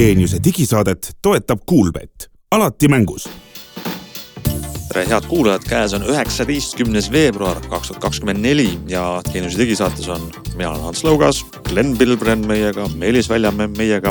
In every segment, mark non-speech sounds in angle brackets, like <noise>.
Geeniuse digisaadet toetab Kuulbett, alati mängus tere, head kuulajad, käes on üheksateistkümnes veebruar kaks tuhat kakskümmend neli ja Geeniuse digisaates on, mina olen Ants Lõugas, Glen Pilbren meiega, Meelis Väljamäe meiega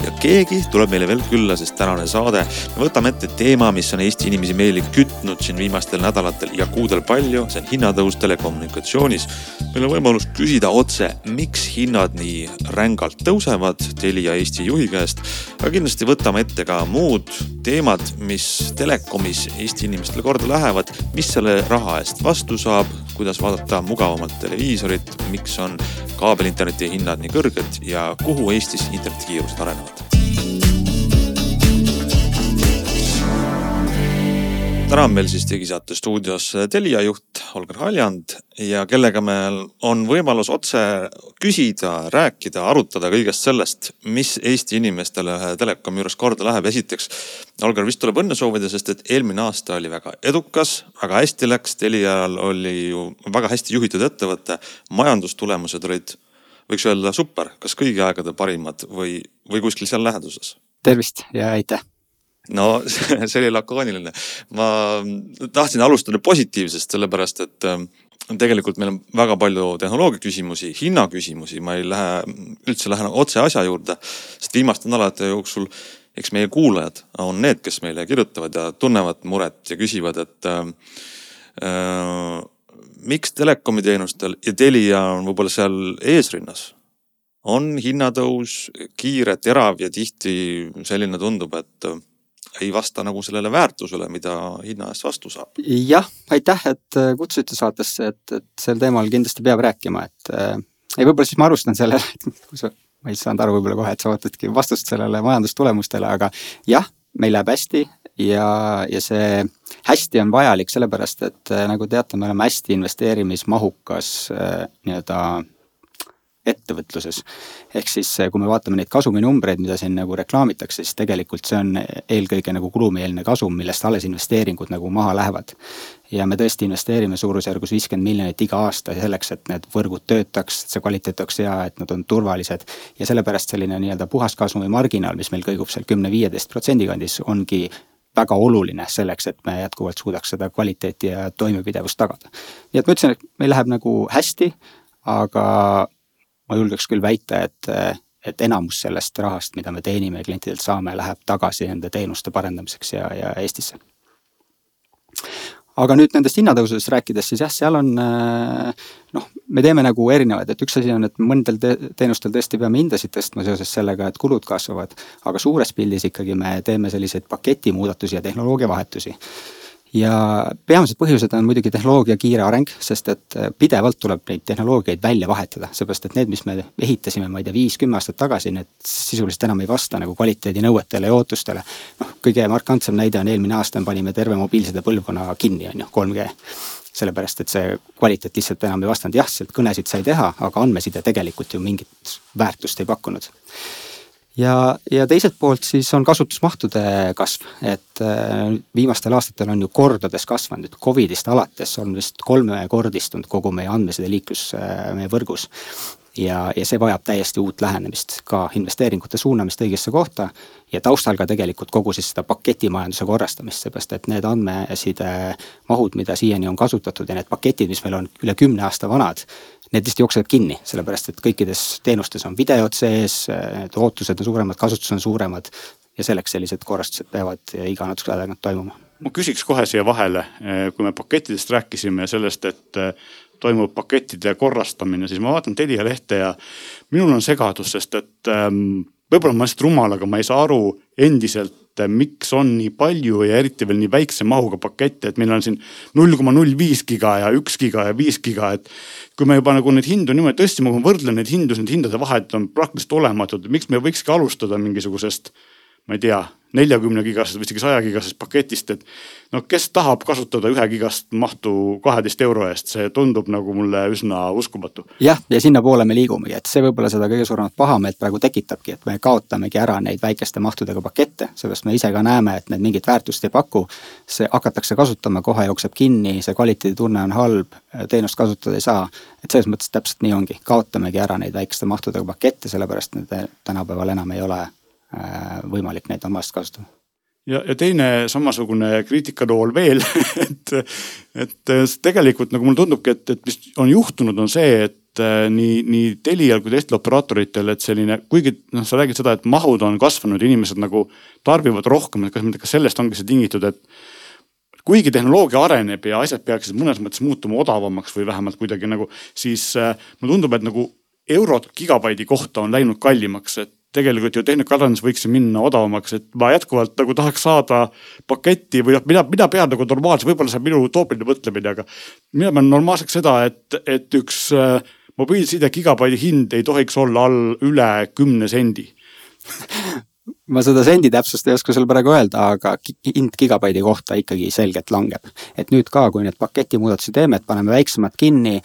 ja keegi tuleb meile veel külla, sest tänane saade, me võtame ette teema, mis on Eesti inimesi meeli kütnud siin viimastel nädalatel ja kuudel palju, see on hinnatõus telekommunikatsioonis. meil on võimalus küsida otse, miks hinnad nii rängalt tõusevad Telia Eesti juhi käest, aga kindlasti võtame ette ka muud teemad, mis telekomis Eesti inimestele korda lähevad, mis selle raha eest vastu saab, kuidas vaadata mugavamat televiisorit, miks on kaabelinterneti hinnad nii kõrged ja kuhu Eestis internetikiirused arenevad. Täna on meil siis digisaate stuudios Telia juht Holger Haljand ja kellega meil on võimalus otse küsida, rääkida, arutada kõigest sellest, mis Eesti inimestele ühe telekomi juures korda läheb. esiteks, Holger vist tuleb õnne soovida, sest et eelmine aasta oli väga edukas, väga hästi läks. Telial oli ju väga hästi juhitud ettevõte, majandustulemused olid, võiks öelda super, kas kõigi aegade parimad või, või kuskil seal läheduses? tervist ja aitäh no see oli lakooniline. ma tahtsin alustada positiivsest, sellepärast et ähm, tegelikult meil on väga palju tehnoloogia küsimusi, hinna küsimusi, ma ei lähe, üldse lähen otse asja juurde, sest viimaste nädalate jooksul eks meie kuulajad on need, kes meile kirjutavad ja tunnevad muret ja küsivad, et äh, äh, miks telekomi teenustel ja Telia on võib-olla seal eesrinnas on hinnatõus kiire, terav ja tihti selline tundub, et ei vasta nagu sellele väärtusele, mida hinna eest vastu saab. jah, aitäh, et äh, kutsusite saatesse, et, et sel teemal kindlasti peab rääkima, et äh, ei, võib-olla siis ma alustan sellele, et <laughs> kui sa, ma ei saanud aru võib-olla kohe, et sa ootadki vastust sellele majandustulemustele, aga jah, meil läheb hästi ja, ja see hästi on vajalik sellepärast, et äh, nagu teate, me oleme hästi investeerimismahukas äh, nii-öelda ettevõtluses. ehk siis eh, kui me vaatame neid kasuminumbreid, mida siin nagu reklaamitakse, siis tegelikult see on eelkõige nagu kulumeelne kasum, millest alles investeeringud nagu maha lähevad. ja me tõesti investeerime suurusjärgus viiskümmend miljonit iga aasta selleks, et need võrgud töötaks, see kvaliteet oleks hea, et nad on turvalised. ja sellepärast selline nii-öelda puhaskasumi marginaal, mis meil kõigub seal kümne-viieteist protsendi kandis, ongi väga oluline selleks, et me jätkuvalt suudaks seda kvaliteeti ja toimepidevust tagada. nii et ma ütlesin, et meil läheb nagu hästi, aga ma julgeks küll väita, et, et enamus sellest rahast, mida me teenime ja klientidelt saame, läheb tagasi nende teenuste parendamiseks ja, ja Eestisse. aga nüüd nendest hinnatõusudest rääkides, siis jah, seal on noh, me teeme nagu erinevaid, et üks asi on, et mõndel te teenustel tõesti peame hindasid tõstma seoses sellega, et kulud kasvavad. aga suures pildis ikkagi me teeme selliseid paketimuudatusi ja tehnoloogiavahetusi ja peamised põhjused on muidugi tehnoloogia kiire areng, sest et äh, pidevalt tuleb neid tehnoloogiaid välja vahetada, seepärast et need, mis me ehitasime, ma ei tea, viis-kümme aastat tagasi, need sisuliselt enam ei vasta nagu kvaliteedinõuetele ja ootustele. noh, kõige markantsem näide on eelmine aasta me panime terve mobiilside põlvkonna kinni, on ju, 3G sellepärast, et see kvaliteet lihtsalt enam ei vastanud, jah, sealt kõnesid sai teha, aga andmeside tegelikult ju mingit väärtust ei pakkunud ja, ja teiselt poolt siis on kasutusmahtude kasv, et äh, viimastel aastatel on ju kordades kasvanud, nüüd Covidist alates on vist kolmekordistunud kogu meie andmesideliiklus äh, meie võrgus. ja, ja see vajab täiesti uut lähenemist, ka investeeringute suunamist õigesse kohta ja taustal ka tegelikult kogu siis seda paketimajanduse korrastamist, seepärast et need andmeside mahud, mida siiani on kasutatud ja need paketid, mis meil on üle kümne aasta vanad, need lihtsalt jooksevad kinni, sellepärast et kõikides teenustes on videod sees, need ootused on suuremad, kasutus on suuremad ja selleks sellised korrastused peavad iga natukese aja tagant toimuma. ma küsiks kohe siia vahele, kui me pakettidest rääkisime sellest, et eh, toimub pakettide korrastamine, siis ma vaatan Telia lehte ja minul on segadus, sest et ähm, võib-olla ma lihtsalt rumal, aga ma ei saa aru endiselt et miks on nii palju ja eriti veel nii väikse mahuga pakette, et meil on siin null koma null viis giga ja üks giga ja viis giga, et. kui me juba nagu neid hindu niimoodi tõstsime, kui ma võrdlen neid hindu, siis need hindade vahed on praktiliselt olematud, miks me võikski alustada mingisugusest, ma ei tea neljakümne gigasest või isegi saja gigasest paketist, et no kes tahab kasutada ühe gigast mahtu kaheteist euro eest, see tundub nagu mulle üsna uskumatu. jah, ja sinnapoole me liigumegi, et see võib-olla seda kõige suuremat pahameelt praegu tekitabki, et me kaotamegi ära neid väikeste mahtudega pakette, seepärast me ise ka näeme, et need mingit väärtust ei paku. see hakatakse kasutama, kohe jookseb kinni, see kvaliteeditunne on halb, teenust kasutada ei saa. et selles mõttes täpselt nii ongi, kaotamegi ära neid väikeste mahtudega pakette, sellepärast need tänapäeval enam ei ole võimalik neid omast kasutada. Ja, ja teine samasugune kriitikanool veel <laughs> et, et tegelikult nagu mulle tundubki, et, et mis on juhtunud, on see, et äh, nii, nii Telial kui teistel operaatoritel, et selline, kuigi noh, sa räägid seda, et mahud on kasvanud, inimesed nagu tarbivad rohkem, et kas, kas sellest ongi see tingitud, et kuigi tehnoloogia areneb ja asjad peaksid mõnes mõttes muutuma odavamaks või vähemalt kuidagi nagu, siis äh, mulle tundub, et nagu eurod gigabaidi kohta on läinud kallimaks, et tegelikult ju tehnikaarendus võiks ju minna odavamaks, et ma jätkuvalt nagu tahaks saada paketti või noh, mina, mina pean nagu normaalse, võib-olla see on minu utoopiline mõtlemine, aga mina pean normaalseks seda, et, et üks äh, mobiilside gigabaidi hind ei tohiks olla all üle kümne sendi <laughs> ma seda sendi täpsust ei oska sulle praegu öelda, aga hind gigabaidi kohta ikkagi selgelt langeb. et nüüd ka, kui need paketimuudatusi teeme, et paneme väiksemad kinni,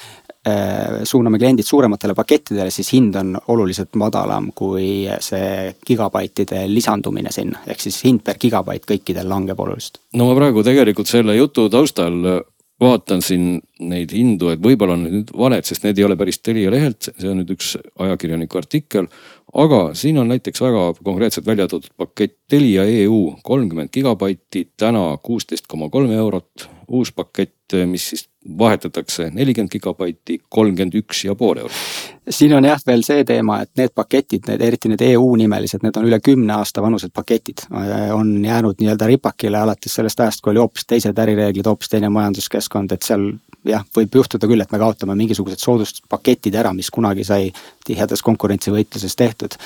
suuname kliendid suurematele pakettidele, siis hind on oluliselt madalam kui see gigabaitide lisandumine sinna, ehk siis hind per gigabait kõikidel langeb oluliselt. no ma praegu tegelikult selle jutu taustal vaatan siin neid hindu, et võib-olla on need valed, sest need ei ole päris Telia lehelt, see on nüüd üks ajakirjaniku artikkel. aga siin on näiteks väga konkreetselt välja toodud pakett Telia EU kolmkümmend gigabaiti, täna kuusteist koma kolm eurot. Uus pakett, mis siis vahetatakse nelikümmend gigabaiti, kolmkümmend üks ja pool eurot. siin on jah veel see teema, et need paketid, need eriti need EU nimelised, need on üle kümne aasta vanused paketid. on jäänud nii-öelda ripakile alates sellest ajast, kui oli hoopis teised ärireeglid, hoopis teine majanduskeskkond, et seal jah, võib juhtuda küll, et me kaotame mingisugused soodustuspaketid ära, mis kunagi sai tihedas konkurentsivõitluses tehtud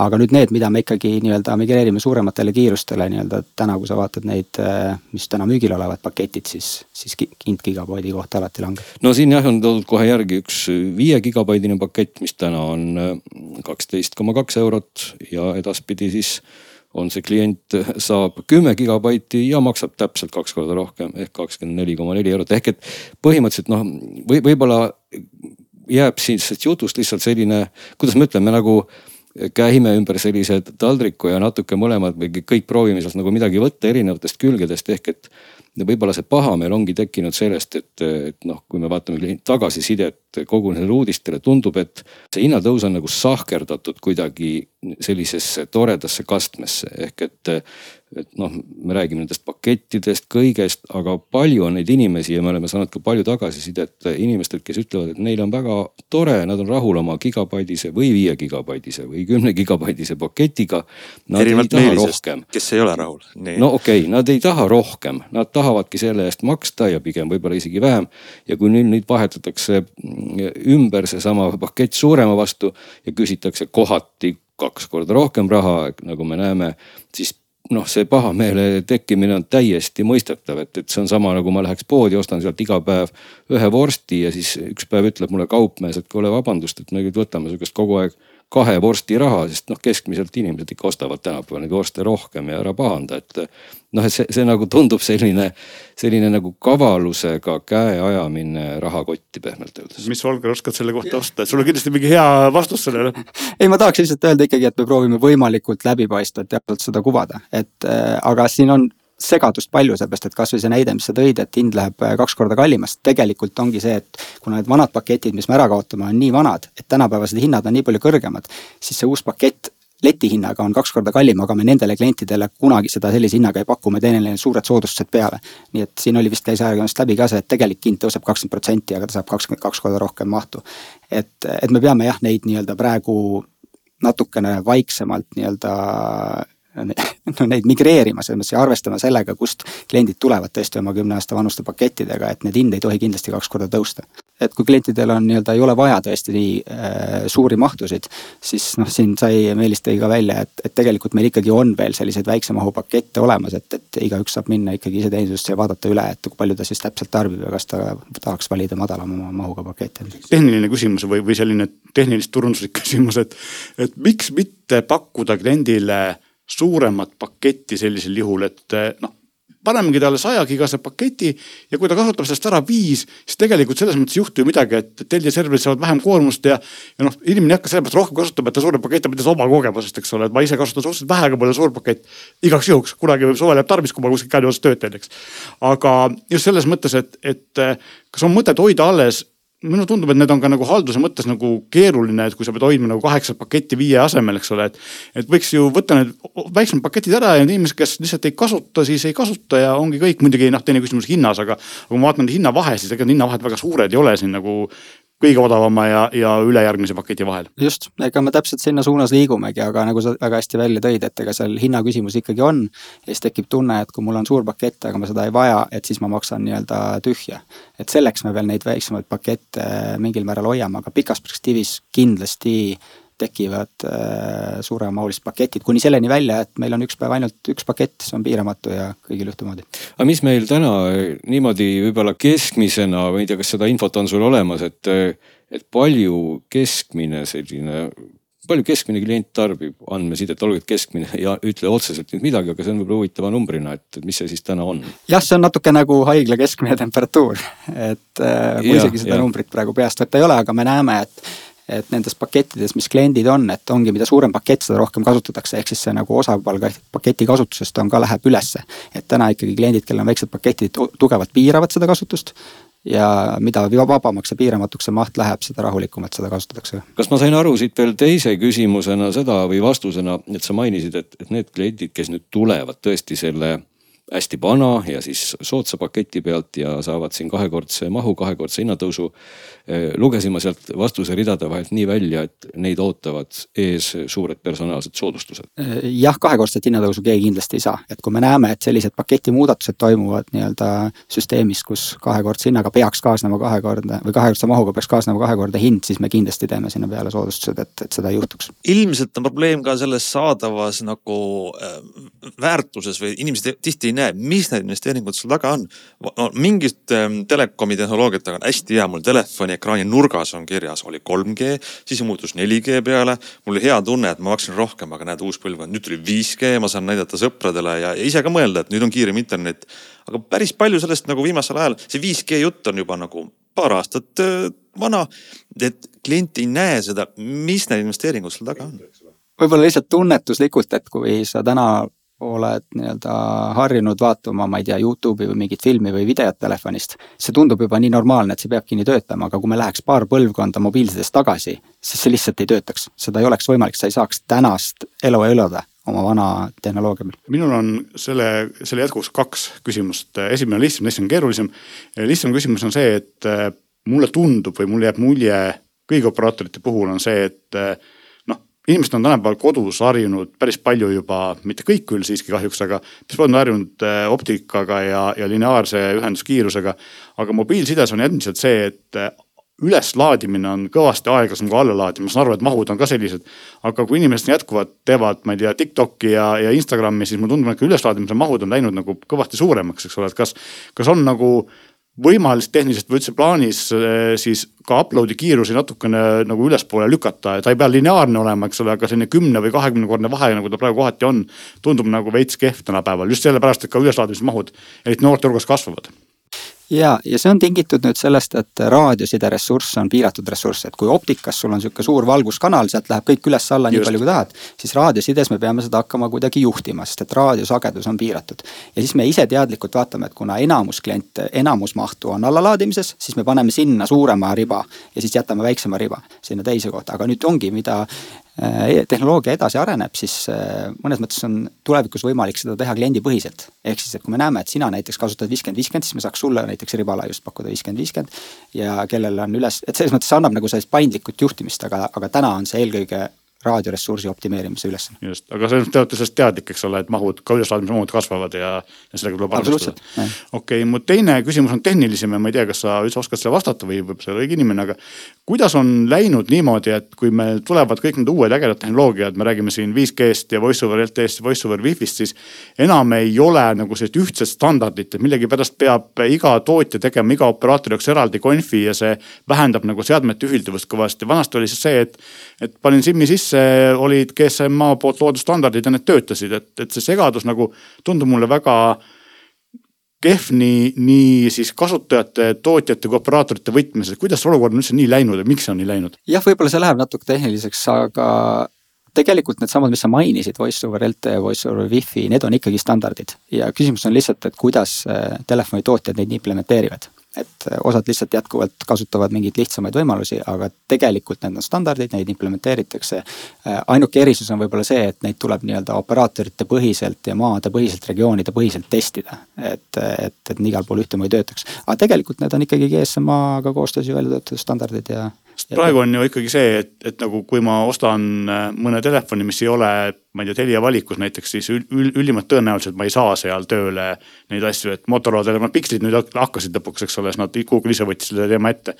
aga nüüd need, mida me ikkagi nii-öelda migreerime suurematele kiirustele nii-öelda täna, kui sa vaatad neid, äh, mis täna müügil olevad paketid, siis, siis hind gigabaidi kohta alati langeb. no siin jah, on toodud kohe järgi üks viie gigabaidine pakett, mis täna on äh, kaksteist koma kaks eurot ja edaspidi siis on see klient saab kümme gigabaiti ja maksab täpselt kaks korda rohkem ehk kakskümmend neli koma neli eurot ehk et põhimõtteliselt noh, või võib-olla jääb sellest jutust lihtsalt selline, kuidas ma ütlen, me nagu käime ümber sellise taldriku ja natuke mõlemad või kõik proovime sealt nagu midagi võtta erinevatest külgedest ehk et võib-olla see pahameel ongi tekkinud sellest, et, et noh, kui me vaatame tagasisidet kogu nendele uudistele, tundub, et see hinnatõus on nagu sahkerdatud kuidagi sellisesse toredasse kastmesse ehk et et noh, me räägime nendest pakettidest, kõigest, aga palju on neid inimesi ja me oleme saanud ka palju tagasisidet inimestelt, kes ütlevad, et neil on väga tore, nad on rahul oma gigabaidise või viie gigabaidise või kümne gigabaidise paketiga. kes ei ole rahul. no okei okay,, nad ei taha rohkem, nad tahavadki selle eest maksta ja pigem võib-olla isegi vähem. ja kui nüüd neid vahetatakse ümber seesama pakett suurema vastu ja küsitakse kohati kaks korda rohkem raha, nagu me näeme, siis noh, see pahameele tekkimine on täiesti mõistetav, et, et see on sama nagu ma läheks poodi, ostan sealt iga päev ühe vorsti ja siis üks päev ütleb mulle kaupmees, et kuule, vabandust, et me nüüd võtame sihukest kogu aeg kahe vorsti raha, sest noh, keskmiselt inimesed ikka ostavad tänapäeval neid vorste rohkem ja ära pahanda, et. noh, et see, see nagu tundub selline, selline nagu kavalusega käe ajamine rahakotti pehmelt öeldes. mis Volker oskad selle kohta osta, sul on kindlasti mingi hea vastus sellele. Ei, ma tahaks lihtsalt öelda ikkagi, et me proovime võimalikult läbipaistvalt täpselt seda kuvada, et äh, aga siin on segadust palju, sellepärast et kasvõi see näide, mis sa tõid, et hind läheb äh, kaks korda kallimaks, tegelikult ongi see, et kuna need vanad paketid, mis me ära kaotame, on nii vanad, et tänapäevased hinnad on nii palju kõrgemad, siis see uus pakett letihinnaga on kaks korda kallim, aga me nendele klientidele kunagi seda sellise hinnaga ei paku, me teeme neile suured soodustused peale. nii et siin oli vist käis ajakirjandusest läbi ka see, et tegelik hind tõuseb kakskümmend protsenti, aga ta saab kakskümmend kaks korda rohkem mahtu. et, et me peame jah, neid nii-öelda praegu natukene vaiksemalt nii-öelda <laughs> no neid migreerima, selles mõttes ja arvestama sellega, kust kliendid tulevad tõesti oma kümne aasta vanuste pakettidega, et need hind ei tohi kindlasti kaks korda tõusta. et kui klientidel on nii-öelda, ei ole vaja tõesti nii äh, suuri mahtusid, siis noh, siin sai, Meelis tõi ka välja, et, et tegelikult meil ikkagi on veel selliseid väikse mahu pakette olemas, et, et igaüks saab minna ikkagi iseteenindusse ja vaadata üle, et kui palju ta siis täpselt tarbib ja kas ta tahaks valida madalama mahuga pakette. tehniline küsimus või, või selline tehnilist turunduslik <laughs> küsimus, et, et miks mitte pakkuda kliendile suuremat paketti sellisel juhul, et eh, noh panemegi talle saja gigase paketi ja kui ta kasutab sellest ära viis, siis tegelikult selles mõttes ei juhtu ju midagi, et Telia serverid saavad vähem koormust ja. ja noh, inimene ei hakka sellepärast rohkem kasutama, et ta suurem pakett on mitte oma kogemusest, eks ole, et ma ise kasutan suhteliselt vähe, aga mul on suur pakett. igaks juhuks, kunagi võib suvel jääb tarvis, kui ma kuskil käin juures tööd teen, eks. aga just selles mõttes, et, et kas on mõtet hoida alles mulle tundub, et need on ka nagu halduse mõttes nagu keeruline, et kui sa pead hoidma nagu kaheksat paketti viie asemel, eks ole, et. et võiks ju võtta need väiksemad paketid ära ja need inimesed, kes lihtsalt ei kasuta, siis ei kasuta ja ongi kõik. muidugi noh, teine küsimus hinnas, aga kui ma vaatan hinnavahe, siis ega hinnavahed väga suured ei ole siin nagu kõige odavama ja, ja ülejärgmise paketi vahel. just, ega me täpselt sinna suunas liigumegi, aga nagu sa väga hästi välja tõid, et ega seal hinna küsimus ikkagi on. ja siis tekib tunne, et kui mul on suur pakett, aga ma seda ei vaja, et siis ma maksan nii-öelda tühja. et selleks me veel neid väiksemaid pakette mingil määral hoiame, aga pikas perspektiivis kindlasti tekivad äh, suuremahulised paketid kuni selleni välja, et meil on üks päev ainult üks pakett, see on piiramatu ja kõigil ühtemoodi. aga mis meil täna niimoodi võib-olla keskmisena, ma ei tea, kas seda infot on sul olemas, et, et palju keskmine selline palju keskmine klient tarbib andmesidet, olgu et keskmine <laughs> ja ütle otseselt nüüd midagi, aga see on võib-olla huvitava numbrina, et mis see siis täna on? jah, see on natuke nagu haigla keskmine temperatuur, et äh, mul isegi seda ja. numbrit praegu peast võtta ei ole, aga me näeme, et et nendes pakettides, mis kliendid on, et ongi, mida suurem pakett, seda rohkem kasutatakse, ehk siis see nagu osakaal paketi kasutusest on ka, läheb ülesse. et täna ikkagi kliendid, kellel on väiksed paketid, tugevalt piiravad seda kasutust ja mida vabamaks ja piiramatuks see maht läheb, seda rahulikumalt seda kasutatakse. kas ma sain aru siit veel teise küsimusena seda või vastusena, et sa mainisid, et, et need kliendid, kes nüüd tulevad tõesti selle hästi vana ja siis soodsa paketi pealt ja saavad siin kahekordse mahu, kahekordse hinnatõusu. Lugesin ma sealt vastuse ridade vahelt nii välja, et neid ootavad ees suured personaalsed soodustused. Jah, kahekordset hinnatõusu keegi kindlasti ei saa, et kui me näeme, et sellised paketi muudatused toimuvad nii-öelda süsteemis, kus kahekordse hinnaga peaks kaasnema kahekordne või kahekordse mahuga peaks kaasnema kahekordne hind, siis me kindlasti teeme sinna peale soodustused, et, et seda ei juhtuks. ilmselt on probleem ka selles saadavas nagu äh, väärtuses või inimesed tihti ei näe näe, mis need investeeringud sul taga on. no mingit ähm, telekomi tehnoloogiat on hästi hea, mul telefoni ekraani nurgas on kirjas, oli 3G, siis muutus 4G peale. mul oli hea tunne, et ma maksin rohkem, aga näed, uus põlvkond, nüüd tuli 5G, ma saan näidata sõpradele ja, ja ise ka mõelda, et nüüd on kiirem internet. aga päris palju sellest nagu viimasel ajal, see 5G jutt on juba nagu paar aastat vana. et klient ei näe seda, mis need investeeringud sul taga on võib-olla lihtsalt tunnetuslikult, et kui sa täna oled nii-öelda harjunud vaatama, ma ei tea, Youtube'i või mingit filmi või videot telefonist, see tundub juba nii normaalne, et see peabki nii töötama, aga kui me läheks paar põlvkonda mobiilsidest tagasi, siis see lihtsalt ei töötaks, seda ei oleks võimalik, sa ei saaks tänast elu elada oma vana tehnoloogia peal. minul on selle, selle jätkuks kaks küsimust, esimene on lihtsam, teine on keerulisem. lihtsam küsimus on see, et mulle tundub või mulle jääb mulje kõigi operaatorite puhul on see, et inimesed on tänapäeval kodus harjunud päris palju juba, mitte kõik küll siiski kahjuks, aga päris palju on harjunud äh, optikaga ja, ja lineaarse ühenduskiirusega. aga mobiilsides on endiselt see, et äh, üleslaadimine on kõvasti aeglasem kui allalaadimine, ma saan aru, et mahud on ka sellised. aga kui inimesed jätkuvalt teevad, ma ei tea, Tiktoki ja, ja Instagrami, siis mulle tundub, et üleslaadimise mahud on läinud nagu kõvasti suuremaks, eks ole, et kas, kas on nagu võimalist tehniliselt või üldse plaanis eh, siis ka upload'i kiirusi natukene nagu ülespoole lükata, ta ei pea lineaarne olema, eks ole, aga selline kümne või kahekümnekordne vahe, nagu ta praegu kohati on, tundub nagu veits kehv tänapäeval just sellepärast, et ka üleslaadimismahud, eriti noorte hulgas kasvavad ja, ja see on tingitud nüüd sellest, et raadioside ressurss on piiratud ressurss, et kui optikas sul on sihuke suur valguskanal, sealt läheb kõik üles-alla nii palju kui tahad. siis raadiosides me peame seda hakkama kuidagi juhtima, sest et raadiosagedus on piiratud. ja siis me ise teadlikult vaatame, et kuna enamus kliente, enamus mahtu on allalaadimises, siis me paneme sinna suurema riba ja siis jätame väiksema riba sinna teise kohta, aga nüüd ongi, mida tehnoloogia edasi areneb, siis äh, mõnes mõttes on tulevikus võimalik seda teha kliendipõhiselt. ehk siis, et kui me näeme, et sina näiteks kasutad viiskümmend, viiskümmend, siis me saaks sulle näiteks ribalaiust pakkuda viiskümmend, viiskümmend. ja kellel on üles, et selles mõttes see annab nagu sellist paindlikut juhtimist, aga, aga täna on see eelkõige raadioressursi optimeerimise ülesanne. just, aga selles te olete sellest teadlik, eks ole, et mahud, ka üleslaadimise mahud kasvavad ja, ja sellega tuleb arvestada. okei okay,, mu teine küsimus on tehnilisem ja ma ei tea, kas sa üldse oskad sellele vastata või võib-olla sa ei ole õige inimene, aga. kuidas on läinud niimoodi, et kui meil tulevad kõik need uued ägedad tehnoloogiad, me räägime siin 5G-st ja voice over LTE-st ja voice over wifi'st, siis. enam ei ole nagu sellist ühtset standardit, et millegipärast peab iga tootja tegema iga operaatori jaoks eraldi konfi ja see vähendab nagu seadmete ühilduvust kõvasti. vanasti oli siis see, et, et panin SIM-i sisse olid GSMA poolt loodud standardid ja need töötasid, et, et see segadus nagu tundub mulle väga kehv nii, nii siis kasutajate, tootjate kui operaatorite võtmes, et kuidas see olukord on üldse nii läinud ja miks see on nii läinud? jah, võib-olla see läheb natuke tehniliseks, aga tegelikult needsamad, mis sa mainisid, voice over LTE, voice over wifi, need on ikkagi standardid. Ja küsimus on lihtsalt, et kuidas äh, telefonitootjad neid implementeerivad et osad lihtsalt jätkuvalt kasutavad mingeid lihtsamaid võimalusi, aga tegelikult need on standardid, neid implementeeritakse. ainuke erisus on võib-olla see, et neid tuleb nii-öelda operaatorite põhiselt ja maade põhiselt, regioonide põhiselt testida. et, et, et igal pool ühtemoodi töötaks, aga tegelikult need on ikkagi GSMA-ga koostöös ju välja töötatud standardid ja sest praegu on ju ikkagi see, et, et nagu kui ma ostan mõne telefoni, mis ei ole ma ei tea, Telia valikus näiteks siis ül, ülimalt tõenäoliselt ma ei saa seal tööle neid asju, et Motorola telefon, pikslid nüüd hakkasid lõpuks, eks ole, siis nad, Google ise võttis selle teema ette.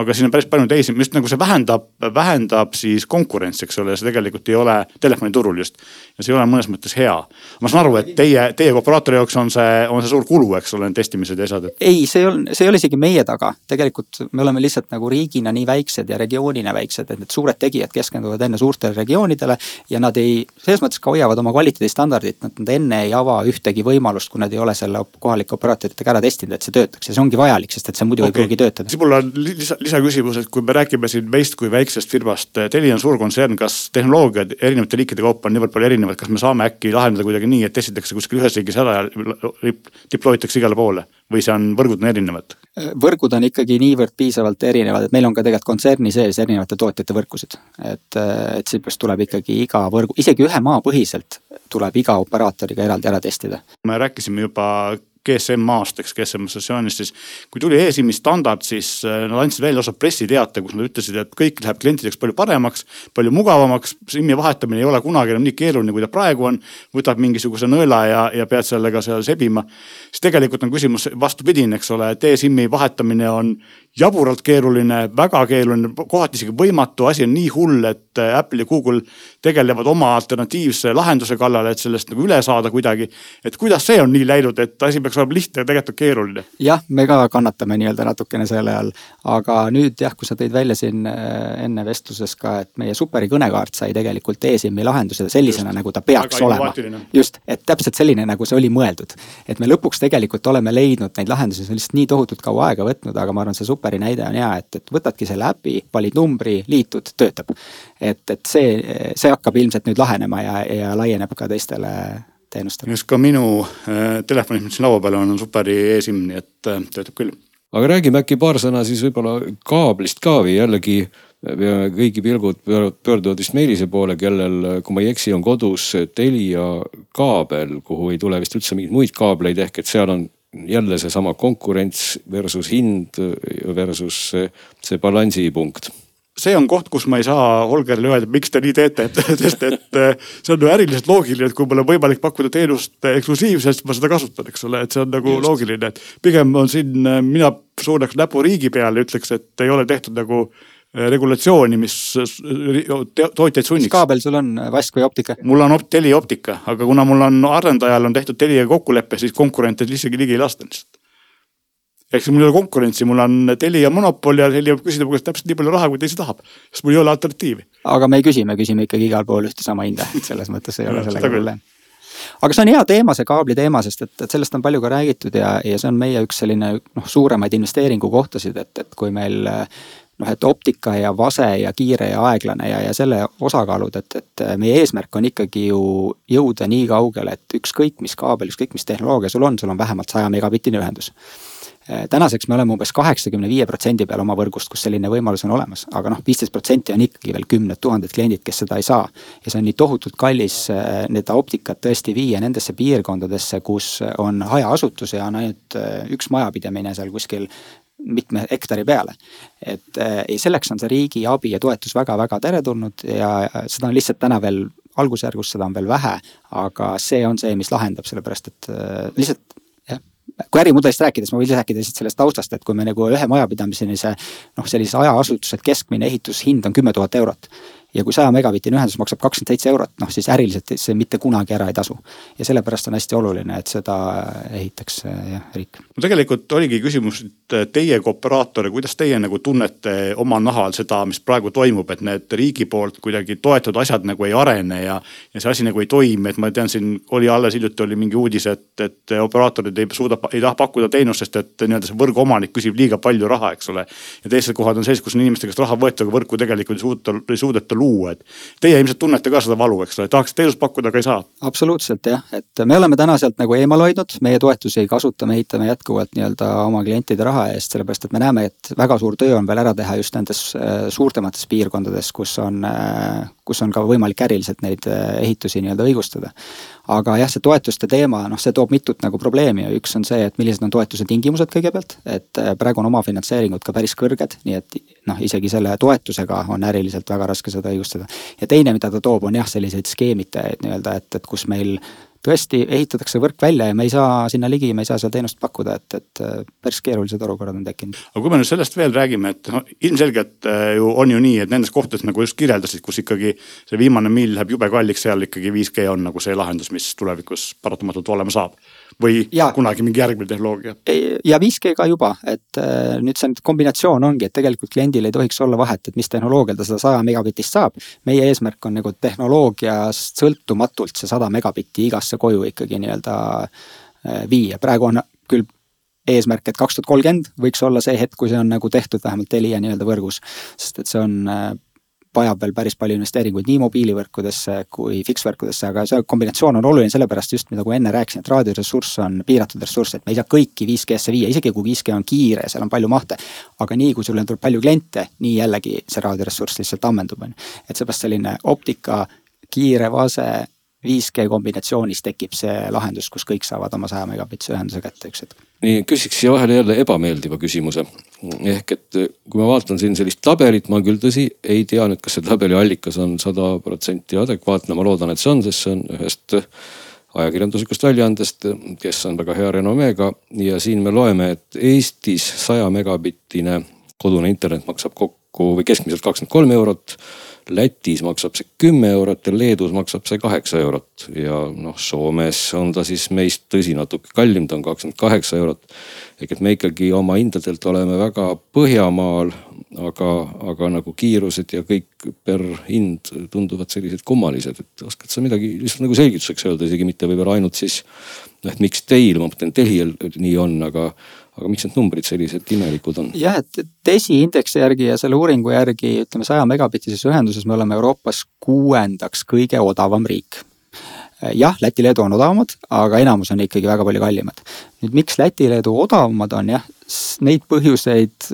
aga siin on päris palju teisi, just nagu see vähendab, vähendab siis konkurentsi, eks ole, see tegelikult ei ole telefoniturul just. ja see ei ole mõnes mõttes hea. ma saan aru, et teie, teie operaatori jaoks on see, on see suur kulu, eks ole, need testimised ja asjad ei, see ei ole, see ei ole isegi meie taga, tegelikult me oleme lihtsalt nagu riigina nii väiksed ja regioonina väiksed, et need suured tegijad keskenduvad enne suurtele regioonidele ja nad ei selles mõttes ka hoiavad oma kvaliteedistandardit, nad enne ei ava ühtegi võimalust, kui nad ei ole selle kohalike operaatoritega ära testinud, et see töötaks ja see ongi vajalik, sest et see muidu okay. ei pruugi töötada. siis mul on lisa, lisaküsimus, et kui me räägime siin meist kui väiksest firmast, Telia on suur kontsern, kas tehnoloogiad erinevate riikide kaupa on niivõrd palju erinevad, kas me saame äkki lahendada kuidagi nii, et testitakse kuskil ühes riigis ära ja deploy takse igale poole või see on, võrgud on erinevad? võrgud on ikkagi niivõrd piisavalt erinevad, et meil on ka tegelikult kontserni sees erinevate tootjate võrkusid. et, et seepärast tuleb ikkagi iga võrgu, isegi ühe maa põhiselt tuleb iga operaatoriga eraldi ära testida. me rääkisime juba GSM-aast, eks GSM assossioonist, siis kui tuli e-SIM-i standard, siis äh, nad andsid välja lausa pressiteate, kus nad ütlesid, et kõik läheb klientideks palju paremaks, palju mugavamaks. SIM-i vahetamine ei ole kunagi enam nii keeruline, kui ta praegu on. võtad mingisuguse nõela ja, ja pead sellega seal sebima. siis tegelikult on küsimus vastupidine, eks ole, et e-SIM-i vahetamine on jaburalt keeruline, väga keeruline, kohati isegi võimatu, asi on nii hull, et äh, Apple ja Google tegelevad oma alternatiivse lahenduse kallal, et sellest nagu üle saada kuidagi. et kuidas see on nii läinud, et asi peaks olema lihtne ja tegelikult on keeruline? jah, me ka kannatame nii-öelda natukene selle all, aga nüüd jah, kui sa tõid välja siin äh, enne vestluses ka, et meie superi kõnekaart sai tegelikult eSIM-i lahenduse sellisena, nagu ta peaks olema. just, et täpselt selline, nagu see oli mõeldud. et me lõpuks tegelikult oleme leidnud neid lahendusi, see on lihtsalt nii tohutult kaua aega võtnud, aga ma arvan, see superi näide on hea, et, et võtadki selle äpi, valid numbri, liitud, töötab. et, et see, see hakkab ilmselt nüüd lahenema ja, ja laieneb ka teistele teenustele. just ka minu äh, telefonis, mis siin laua peal on, on superi e-SIM, nii et äh, töötab küll. aga räägime äkki paar sõna siis võib-olla kaablist ka või jällegi kõigi pilgud pöörduvad vist Meelise poole, kellel, kui ma ei eksi, on kodus Telia kaabel, kuhu ei tule vist üldse mingeid muid kaableid, ehk et seal on jälle seesama konkurents versus hind versus see, see balansipunkt see on koht, kus ma ei saa Holgerile öelda, miks te nii teete, et <laughs> sest et eh, see on ju äriliselt loogiline, et kui mul on võimalik pakkuda teenust eksklusiivselt, ma seda kasutan, eks ole, et see on nagu Just. loogiline, et pigem on siin, eh, mina suunaks näpu riigi peale, ütleks, et ei ole tehtud nagu Äh, regulatsiooni, mis tootjaid sunniks. mis kaabel sul on, vask või optika? mul on opt-, Telia optika, aga kuna mul on arendajal on tehtud Teliaga kokkulepe, siis konkurente isegi ligi ei lasta lihtsalt. ehk siis mul ei ole konkurentsi, mul on Telia monopol ja Telia küsida mu käest täpselt nii palju raha, kui ta ise tahab, sest mul ei ole alternatiivi. aga me ei küsi, me küsime ikkagi igal pool ühte sama hinda, et selles mõttes ei ole <laughs> sellega probleem aga see on hea teema, see kaabli teema, sest et, et sellest on palju ka räägitud ja, ja see on meie üks selline noh, suuremaid investeeringukohtasid, et, et kui meil noh, et optika ja vase ja kiire ja aeglane ja, ja selle osakaalud, et, et meie eesmärk on ikkagi ju jõuda nii kaugele, et ükskõik mis kaabel, ükskõik mis tehnoloogia sul on, sul on vähemalt saja megabittine ühendus tänaseks me oleme umbes kaheksakümne viie protsendi peal oma võrgust, kus selline võimalus on olemas, aga noh, viisteist protsenti on ikkagi veel kümned tuhanded kliendid, kes seda ei saa. ja see on nii tohutult kallis seda optikat tõesti viia nendesse piirkondadesse, kus on hajaasutus ja on ainult üks majapidamine seal kuskil mitme hektari peale. et äh, selleks on see riigi abi ja toetus väga-väga teretulnud ja seda on lihtsalt täna veel algusjärgus, seda on veel vähe, aga see on see, mis lahendab, sellepärast et äh, lihtsalt jah, kui ärimudelist rääkides, ma võin rääkida lihtsalt sellest taustast, et kui me nagu ühe majapidamiseni see noh, sellise hajaasutuse keskmine ehitushind on kümme tuhat eurot ja kui saja megabittine ühendus maksab kakskümmend seitse eurot, noh siis äriliselt see mitte kunagi ära ei tasu. ja sellepärast on hästi oluline, et seda ehitaks jah, riik. no tegelikult oligi küsimus teie kui operaator, kuidas teie nagu tunnete oma nahal seda, mis praegu toimub, et need riigi poolt kuidagi toetatud asjad nagu ei arene ja. ja see asi nagu ei toimi, et ma tean, siin oli alles hiljuti oli mingi uudis, et, et operaatorid ei suuda, ei taha pakkuda teenust, sest et nii-öelda see võrgu omanik küsib liiga palju raha, eks ole. ja teised kohad on sellised, kus on inimeste käest raha võetud, aga võrku tegelikult ei suudeta, ei suudeta luua, et. Teie ilmselt tunnete ka seda valu, eks ole, tahaks teenust pakkuda, aga ei saa. absoluutselt jah, et me oleme täna sealt nagu eemal hoidnud, meie toetusi ei kasuta, me ehitame jätkuvalt nii-öelda oma klientide raha eest, sellepärast et me näeme, et väga suur töö on veel ära teha just nendes äh, suurtemates piirkondades, kus on, äh, kus on ka võimalik äriliselt neid ehitusi nii-öelda õigustada aga jah, see toetuste teema, noh, see toob mitut nagu probleemi ja üks on see, et millised on toetuse tingimused kõigepealt, et äh, praegu on omafinantseeringud ka päris kõrged, nii et noh, isegi selle toetusega on äriliselt väga raske seda õigustada. ja teine, mida ta toob, on jah, selliseid skeemitajaid nii-öelda, et, et kus meil tõesti ehitatakse võrk välja ja me ei saa sinna ligi, me ei saa seda teenust pakkuda, et, et äh, päris keerulised olukorrad on tekkinud. aga kui me nüüd sellest veel räägime, et noh, ilmselgelt äh, ju on ju nii, et nendes kohtades nagu just kirjeldasid, kus ikkagi see viimane mill läheb jube kalliks, seal ikkagi 5G on nagu see lahendus, mis tulevikus paratamatult olema saab või ja, kunagi mingi järgmine tehnoloogia? ja 5G ka juba, et äh, nüüd see kombinatsioon ongi, et tegelikult kliendil ei tohiks olla vahet, et mis tehnoloogial ta seda saja megabitist saab. meie eesmärk on nagu tehnoloogiast sõltumatult see sada megabitti igasse koju ikkagi nii-öelda äh, viia, praegu on küll eesmärk, et kaks tuhat kolmkümmend võiks olla see hetk, kui see on nagu tehtud vähemalt Telia nii-öelda võrgus. sest et see on äh, vajab veel päris palju investeeringuid nii mobiilivõrkudesse kui fiksvõrkudesse, aga see kombinatsioon on oluline sellepärast just, nagu enne rääkisin, et raadioressurss on piiratud ressurss, et me ei saa kõiki 5G-sse viia, isegi kui 5G on kiire, seal on palju mahte. aga nii, kui sulle tuleb palju kliente, nii jällegi see raadioressurss lihtsalt ammendub, on ju. et seepärast selline optika, kiire vase 5G kombinatsioonis tekib see lahendus, kus kõik saavad oma saja megabitse ühenduse kätte üks hetk. Nii, küsiks siia vahele jälle ebameeldiva küsimuse. ehk et kui ma vaatan siin sellist tabelit, ma küll tõsi ei tea nüüd, kas see tabeli allikas on sada protsenti adekvaatne, ma loodan, et see on, sest see on ühest ajakirjanduslikust väljaandest, kes on väga hea renomeega. Ja siin me loeme, et Eestis saja megabittine kodune internet maksab kokku või keskmiselt kakskümmend kolm eurot Lätis maksab see kümme eurot ja Leedus maksab see kaheksa eurot ja noh, Soomes on ta siis meist tõsi natuke kallim, ta on kakskümmend kaheksa eurot. ehk et me ikkagi oma hindadelt oleme väga Põhjamaal, aga, aga nagu kiirused ja kõik per hind tunduvad sellised kummalised, et oskad sa midagi lihtsalt nagu selgituseks öelda, isegi mitte võib-olla ainult siis noh, et miks teil, ma mõtlen Telial nii on, aga aga miks need numbrid sellised imelikud on? jah, et DESI indeksi järgi ja selle uuringu järgi ütleme saja megabitises ühenduses me oleme Euroopas kuuendaks kõige odavam riik jah, Läti, Leedu on odavamad, aga enamus on ikkagi väga palju kallimad. nüüd miks Läti, Leedu odavamad on jah, neid põhjuseid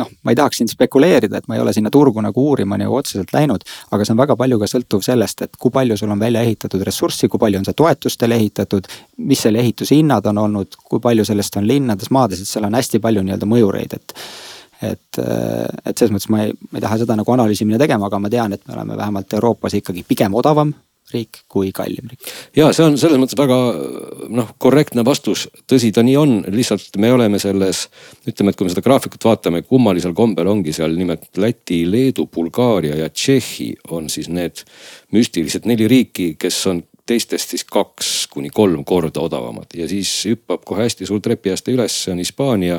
noh, ma ei tahaks siin spekuleerida, et ma ei ole sinna turgu nagu uurima nagu otseselt läinud, aga see on väga palju ka sõltuv sellest, et kui palju sul on välja ehitatud ressurssi, kui palju on see toetustele ehitatud, mis selle ehituse hinnad on olnud, kui palju sellest on linnades, maades, et seal on hästi palju nii-öelda mõjureid, et et, et selles mõttes ma ei, ma ei taha seda nagu analüüsi minna tegema, aga ma tean, et me oleme vähemalt Euroopas ikkagi pigem odavam riik kui kallim riik. ja see on selles mõttes väga noh, korrektne vastus, tõsi ta nii on, lihtsalt me oleme selles, ütleme, et kui me seda graafikut vaatame, kummalisel kombel ongi seal nimelt Läti, Leedu, Bulgaaria ja Tšehhi on siis need müstilised neli riiki, kes on teistest siis kaks kuni kolm korda odavamad. Ja siis hüppab kohe hästi suur trepiaste üles, see on Hispaania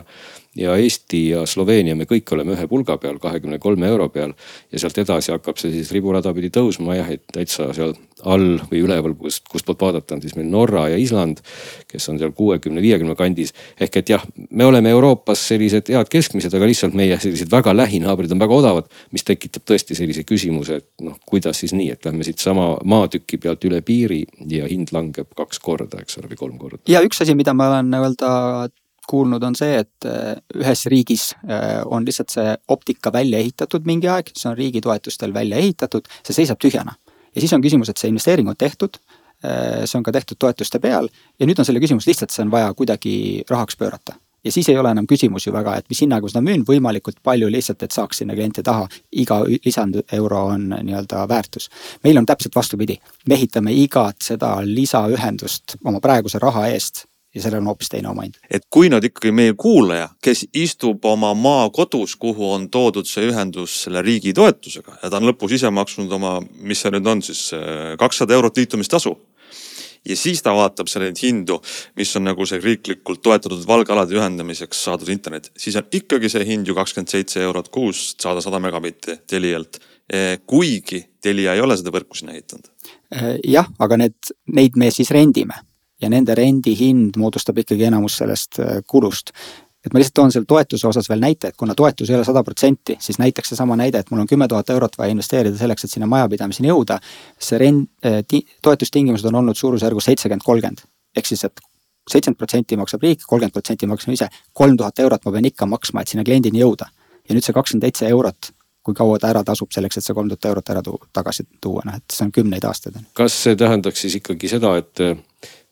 ja Eesti ja Sloveenia, me kõik oleme ühe pulga peal, kahekümne kolme euro peal. ja sealt edasi hakkab see siis riburada pidi tõusma jah, et täitsa seal all või üleval, kust, kustpoolt vaadata on siis meil Norra ja Island, kes on seal kuuekümne, viiekümne kandis. ehk et jah, me oleme Euroopas sellised head keskmised, aga lihtsalt meie sellised väga lähinaabrid on väga odavad, mis tekitab tõesti sellise küsimuse, et noh, kuidas siis nii, et lähme siitsama maatüki pealt üle piiri ja hind langeb kaks korda, eks ole, või kolm korda. ja üks asi, mida ma olen nii-öelda kuulnud, on see, et äh, ühes riigis äh, on lihtsalt see optika välja ehitatud mingi aeg, see on riigi toetustel välja ehitatud, see seisab tühjana. ja siis on küsimus, et see investeering on tehtud, äh, see on ka tehtud toetuste peal ja nüüd on selle küsimus lihtsalt, see on vaja kuidagi rahaks pöörata. ja siis ei ole enam küsimus ju väga, et mis hinnaga ma seda müün, võimalikult palju lihtsalt, et saaks sinna kliente taha. iga lisandeuro on nii-öelda väärtus. meil on täpselt vastupidi, me ehitame igat seda lisaühendust oma praeguse raha eest ja sellel on hoopis teine omahind. et kui nüüd ikkagi meie kuulaja, kes istub oma maakodus, kuhu on toodud see ühendus selle riigi toetusega ja ta on lõpus ise maksnud oma, mis see nüüd on siis, kakssada eurot liitumistasu ja siis ta vaatab seal neid hindu, mis on nagu see riiklikult toetatud valgalade ühendamiseks saadud internet, siis on ikkagi see hind ju kakskümmend seitse eurot kuus saada sada megabitti Telialt. kuigi Telia ei ole seda võrku sinna ehitanud. jah, aga need, neid me siis rendime ja nende rendihind moodustab ikkagi enamus sellest äh, kulust. et ma lihtsalt toon selle toetuse osas veel näite, et kuna toetus ei ole sada protsenti, siis näiteks seesama näide, et mul on kümme tuhat eurot vaja investeerida selleks, et sinna majapidamiseni jõuda. see rent, toetustingimused on olnud suurusjärgus seitsekümmend, kolmkümmend. ehk siis, et seitsekümmend protsenti maksab riik, kolmkümmend protsenti maksan ise. kolm tuhat eurot ma pean ikka maksma, et sinna kliendini jõuda. ja nüüd see kakskümmend seitse eurot, kui kaua ta ära tasub selleks, et see kolm tuhat eurot ära tuua, tagasi tuua, noh et see on kümneid aastaid. kas see tähendaks siis ikkagi seda, et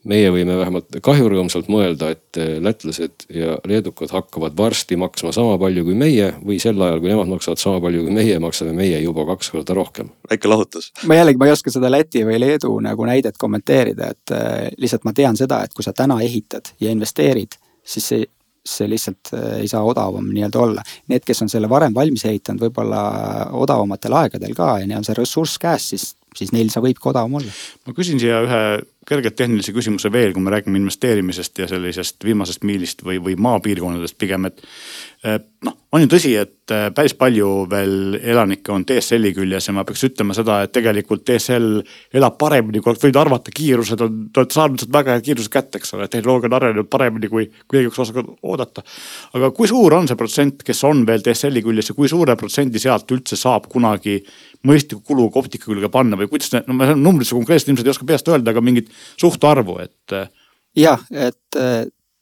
meie võime vähemalt kahjurõõmsalt mõelda, et eh, lätlased ja leedukad hakkavad varsti maksma sama palju kui meie või sel ajal, kui nemad maksavad sama palju kui meie, maksame meie juba kaks korda rohkem. väike lahutus. ma jällegi, ma ei oska seda Läti või Leedu nagu näidet kommenteerida, et äh, lihtsalt ma tean seda, et kui sa täna ehitad ja investeerid, siis see see lihtsalt äh, ei saa odavam nii-öelda olla. Need, kes on selle varem valmis ehitanud, võib-olla odavamatel aegadel ka ja neil on see ressurss käes, siis siis neil see võibki odavam olla. ma küsin siia ühe kergelt tehnilise küsimuse veel, kui me räägime investeerimisest ja sellisest viimasest miilist või, või maapiirkondadest pigem, et Eh, noh, on ju tõsi, et eh, päris palju veel elanikke on DSL-i küljes ja ma peaks ütlema seda, et tegelikult DSL elab paremini, kui oleks võinud arvata, kiirused on, te olete saanud sealt väga head kiirused kätte, eks ole, tehnoloogia on arenenud paremini, kui, kui keegi oleks osanud oodata. aga kui suur on see protsent, kes on veel DSL-i küljes ja kui suure protsendi sealt üldse saab kunagi mõistliku kuluga optika külge panna või kuidas no ma numbritesse konkreetselt ilmselt ei oska peast öelda, aga mingit suhtarvu, et. Eh, jah, et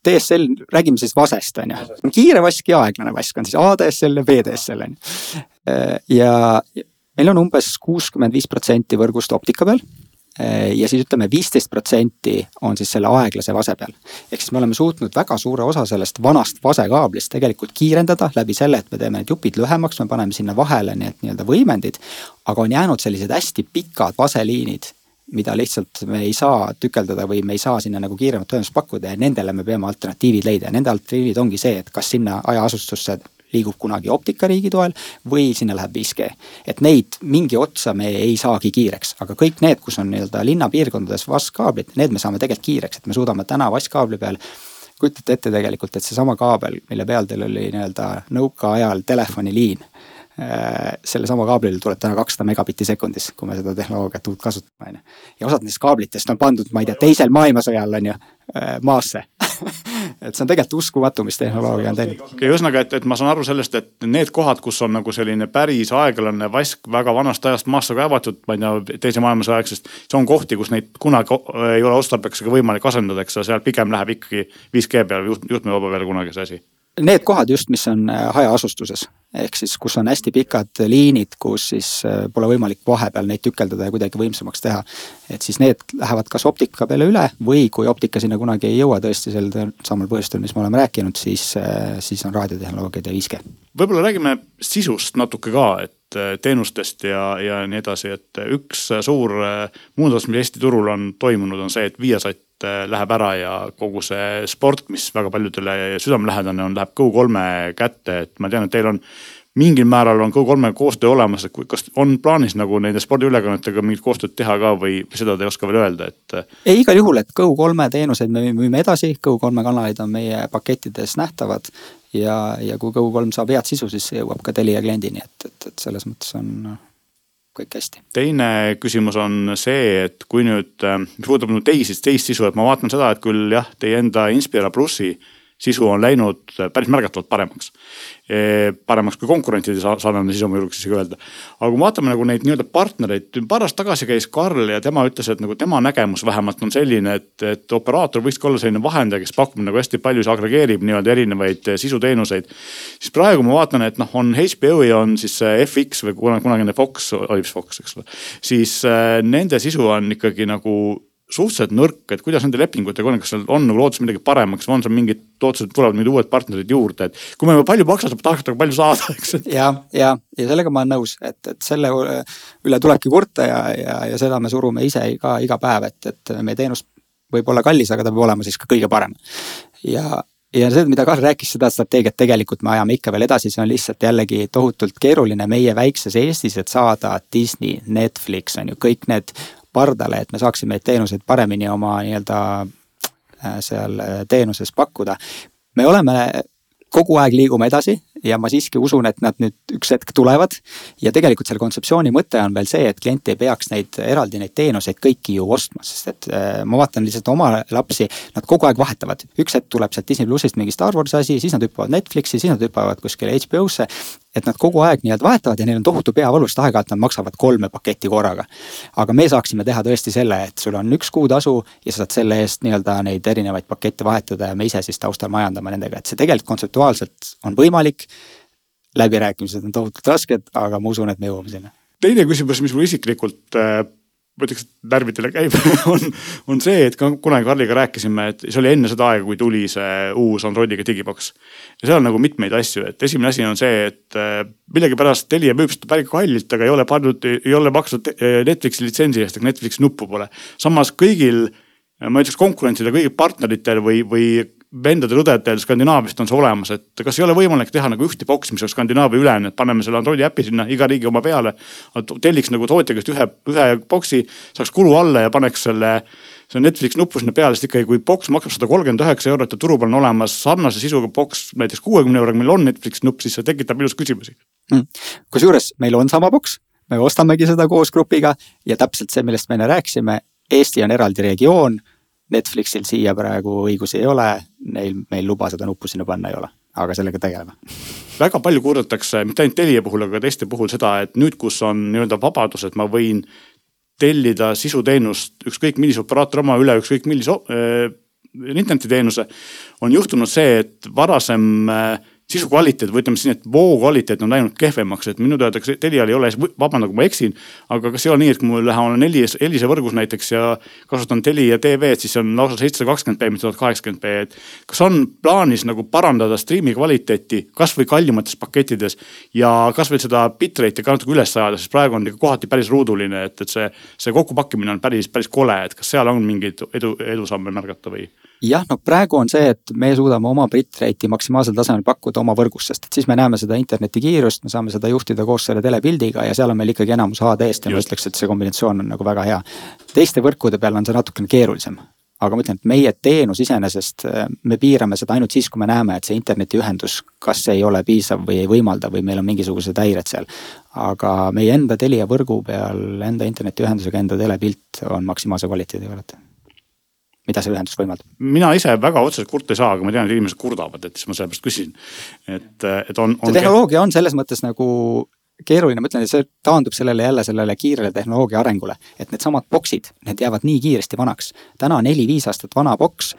DSL, räägime siis vasest, on ju. kiire vask ja aeglane vask on siis ADSL ja VDSL on ju. ja meil on umbes kuuskümmend viis protsenti võrgust optika peal. Ja siis ütleme, viisteist protsenti on siis selle aeglase vase peal. ehk siis me oleme suutnud väga suure osa sellest vanast vasekaablist tegelikult kiirendada läbi selle, et me teeme need jupid lühemaks, me paneme sinna vahele need nii-öelda võimendid. aga on jäänud sellised hästi pikad vaseliinid mida lihtsalt me ei saa tükeldada või me ei saa sinna nagu kiiremat ühendust pakkuda ja nendele me peame alternatiivid leida ja nende alternatiivid ongi see, et kas sinna hajaasustusse liigub kunagi optika riigi toel või sinna läheb 5G. et neid mingi otsa me ei saagi kiireks, aga kõik need, kus on nii-öelda linnapiirkondades vaskkaablid, need me saame tegelikult kiireks, et me suudame täna vasskaabli peal kujutate ette tegelikult, et seesama kaabel, mille peal teil oli nii-öelda nõukaajal telefoniliin Äh, sellesama kaablile tuleb täna kakssada megabitti sekundis, kui me seda tehnoloogiat uut kasutame, on ju. ja osad nendest kaablitest on pandud, ma ei tea, teisel maailmasõjal on ju, äh, maasse <laughs> et see on tegelikult uskumatu, mis tehnoloogia on teinud. okei okay,, ühesõnaga, et, et ma saan aru sellest, et need kohad, kus on nagu selline päris aeglane vask väga vanast ajast maasse kaevatud, ma ei tea, teise maailmasõja aegsest. see on kohti, kus neid kunagi ei ole otstarbekas ega võimalik asendada, eks ole, seal pigem läheb ikkagi 5G peale, juhtmevaba peale kunagi see asi need kohad just, mis on äh, hajaasustuses, ehk siis kus on hästi pikad liinid, kus siis äh, pole võimalik vahepeal neid tükeldada ja kuidagi võimsamaks teha. et siis need lähevad kas optika peale üle või kui optika sinna kunagi ei jõua tõesti sel samal põhjustel, mis me oleme rääkinud, siis, äh, siis on raadiotehnoloogiad ja 5G. võib-olla räägime sisust natuke ka, et teenustest ja, ja nii edasi, et üks suur muudatus, mis Eesti turul on toimunud, on see, et Viasat läheb ära ja kogu see sport, mis väga paljudele südamelähedane on, läheb Go3 kätte, et ma tean, et teil on mingil määral on Go3 koostöö olemas, et kas on plaanis nagu nende spordiülekannetega mingit koostööd teha ka või seda te ei oska veel öelda, et? ei, igal juhul, et Go3 teenuseid me müüme edasi, Go3 kanalid on meie pakettides nähtavad. ja, ja kui Go3 saab head sisu, siis see jõuab ka Telia kliendini, et, et, et selles mõttes on kõik hästi. teine küsimus on see, et kui nüüd, mis puudutab nüüd teisi, teist sisu, et ma vaatan seda, et küll jah, teie enda Inspira plussi sisu on läinud päris märgatavalt paremaks. Paremaks kui konkurentide sarnane sisu, ma julgeks isegi öelda. aga kui vaatame nagu neid nii-öelda partnereid, paar aastat tagasi käis Karl ja tema ütles, et nagu tema nägemus vähemalt on selline, et, et operaator võikski olla selline vahendaja, kes pakub nagu hästi palju, siis agregeerib nii-öelda erinevaid sisuteenuseid. siis praegu ma vaatan, et noh, on HBO ja on siis FX või kunagine Fox, oli vist Fox, eks ole. siis nende sisu on ikkagi nagu suhteliselt nõrk, et kuidas nende lepingutega on, kas seal on nagu lootus midagi paremaks või on seal mingid lootused, tulevad mingid uued partnerid juurde, et kui me palju maksame, tahaks nagu palju saada, <laughs> eks. ja, ja, ja sellega ma olen nõus, et, et selle üle tulebki kurta ja, ja, ja seda me surume ise ka iga päev, et, et meie teenus võib olla kallis, aga ta peab olema siis ka kõige parem. ja, ja see, mida Karl rääkis, seda strateegiat tegelikult me ajame ikka veel edasi, see on lihtsalt jällegi tohutult keeruline meie väikses Eestis, et saada Disney, Netflix on ju, kõik need pardale, et me saaksime neid teenuseid paremini oma nii-öelda äh, seal äh, teenuses pakkuda. me oleme kogu aeg liigume edasi ja ma siiski usun, et nad nüüd üks hetk tulevad. ja tegelikult selle kontseptsiooni mõte on veel see, et klient ei peaks neid eraldi neid teenuseid kõiki ju ostma, sest et äh, ma vaatan lihtsalt oma lapsi, nad kogu aeg vahetavad. üks hetk tuleb sealt Disney plussist mingi Star Warsi asi, siis nad hüppavad Netflixi, siis nad hüppavad kuskile HBO-sse et nad kogu aeg nii-öelda vahetavad ja neil on tohutu peavalu, sest aeg-ajalt nad maksavad kolme paketti korraga. aga me saaksime teha tõesti selle, et sul on üks kuutasu ja sa saad selle eest nii-öelda neid erinevaid pakette vahetada ja me ise siis taustal majandame nendega, et see tegelikult kontseptuaalselt on võimalik. läbirääkimised on tohutult rasked, aga ma usun, et me jõuame sinna. teine küsimus, mis mul isiklikult äh ma ütleks, et närvidele käib <laughs> on, on see, et ka kunagi Karliga rääkisime, et see oli enne seda aega, kui tuli see uus Androidiga digiboks. ja seal on nagu mitmeid asju, et esimene asi on see, et äh, millegipärast Telia müüb seda päris kallilt, aga ei ole pannud, ei ole maksnud äh, Netflixi litsentsi eest, aga Netflixi nuppu pole. samas kõigil, ma ütleks konkurentsidel, kõigil partneritel või, või vendadel-õdedel Skandinaaviast on see olemas, et kas ei ole võimalik teha nagu ühte boksi, mis oleks Skandinaavia ülene, et paneme selle Androidi äpi sinna, iga riigi oma peale. telliks nagu tootja käest ühe, ühe boksi, saaks kulu alla ja paneks selle, selle Netflix nupu sinna peale, sest ikkagi, kui boks maksab sada kolmkümmend üheksa eurot ja turul on olemas sarnase sisuga boks näiteks kuuekümne euroga, meil on Netflix nupp, siis see tekitab minus küsimusi mm.. kusjuures meil on sama boks, me ostamegi seda koos grupiga ja täpselt see, millest me enne rääkisime, Eesti on eraldi regioon Netflixil siia praegu õigusi ei ole, neil, meil luba seda nuppu sinna panna ei ole, aga sellega tegeleme. väga palju kurdetakse, mitte ainult Telia puhul, aga ka teiste puhul seda, et nüüd, kus on nii-öelda vabadus, et ma võin tellida sisuteenust ükskõik millise operaatori oma üle ükskõik millise äh, internetiteenuse. on juhtunud see, et varasem äh, sisu kvaliteet või ütleme siis, et voo kvaliteet on läinud kehvemaks, et minu teada Telial ei ole, vabandan, kui ma eksin. aga kas ei ole nii, et kui mul olen Elise, Elise võrgus näiteks ja kasutan Telia TV-d, siis on lausa seitsesada kakskümmend B, mitte tuhat kaheksakümmend B, et. kas on plaanis nagu parandada striimi kvaliteeti kasvõi kallimates pakettides ja kasvõi seda bitrate'i ka natuke üles ajada, sest praegu on ikka kohati päris ruuduline, et, et see, see kokkupakkimine on päris, päris kole, et kas seal on mingeid edu, edusamme märgata või? Jah, no praegu on see, et me suudame oma bitrate'i maksimaalsel tasemel pakkuda oma võrgus, sest et siis me näeme seda internetikiirust, me saame seda juhtida koos selle telepildiga ja seal on meil ikkagi enamus HD-st ja ma ütleks, et see kombinatsioon on nagu väga hea. teiste võrkude peal on see natukene keerulisem aga ma ütlen, et meie teenus iseenesest, me piirame seda ainult siis, kui me näeme, et see internetiühendus kas ei ole piisav või ei võimalda või meil on mingisugused häired seal. aga meie enda Telia võrgu peal enda internetiühendusega enda telepilt on maksimaalse kvaliteediga alati mida see ühendus võimaldab? mina ise väga otseselt kurta ei saa, aga ma tean, et inimesed kurdavad, et siis ma sellepärast küsin. et, et on, on. see tehnoloogia on selles mõttes nagu keeruline, ma ütlen, et see taandub sellele jälle sellele kiirele tehnoloogia arengule. et needsamad boksid, need jäävad nii kiiresti vanaks. täna neli-viis aastat vana boks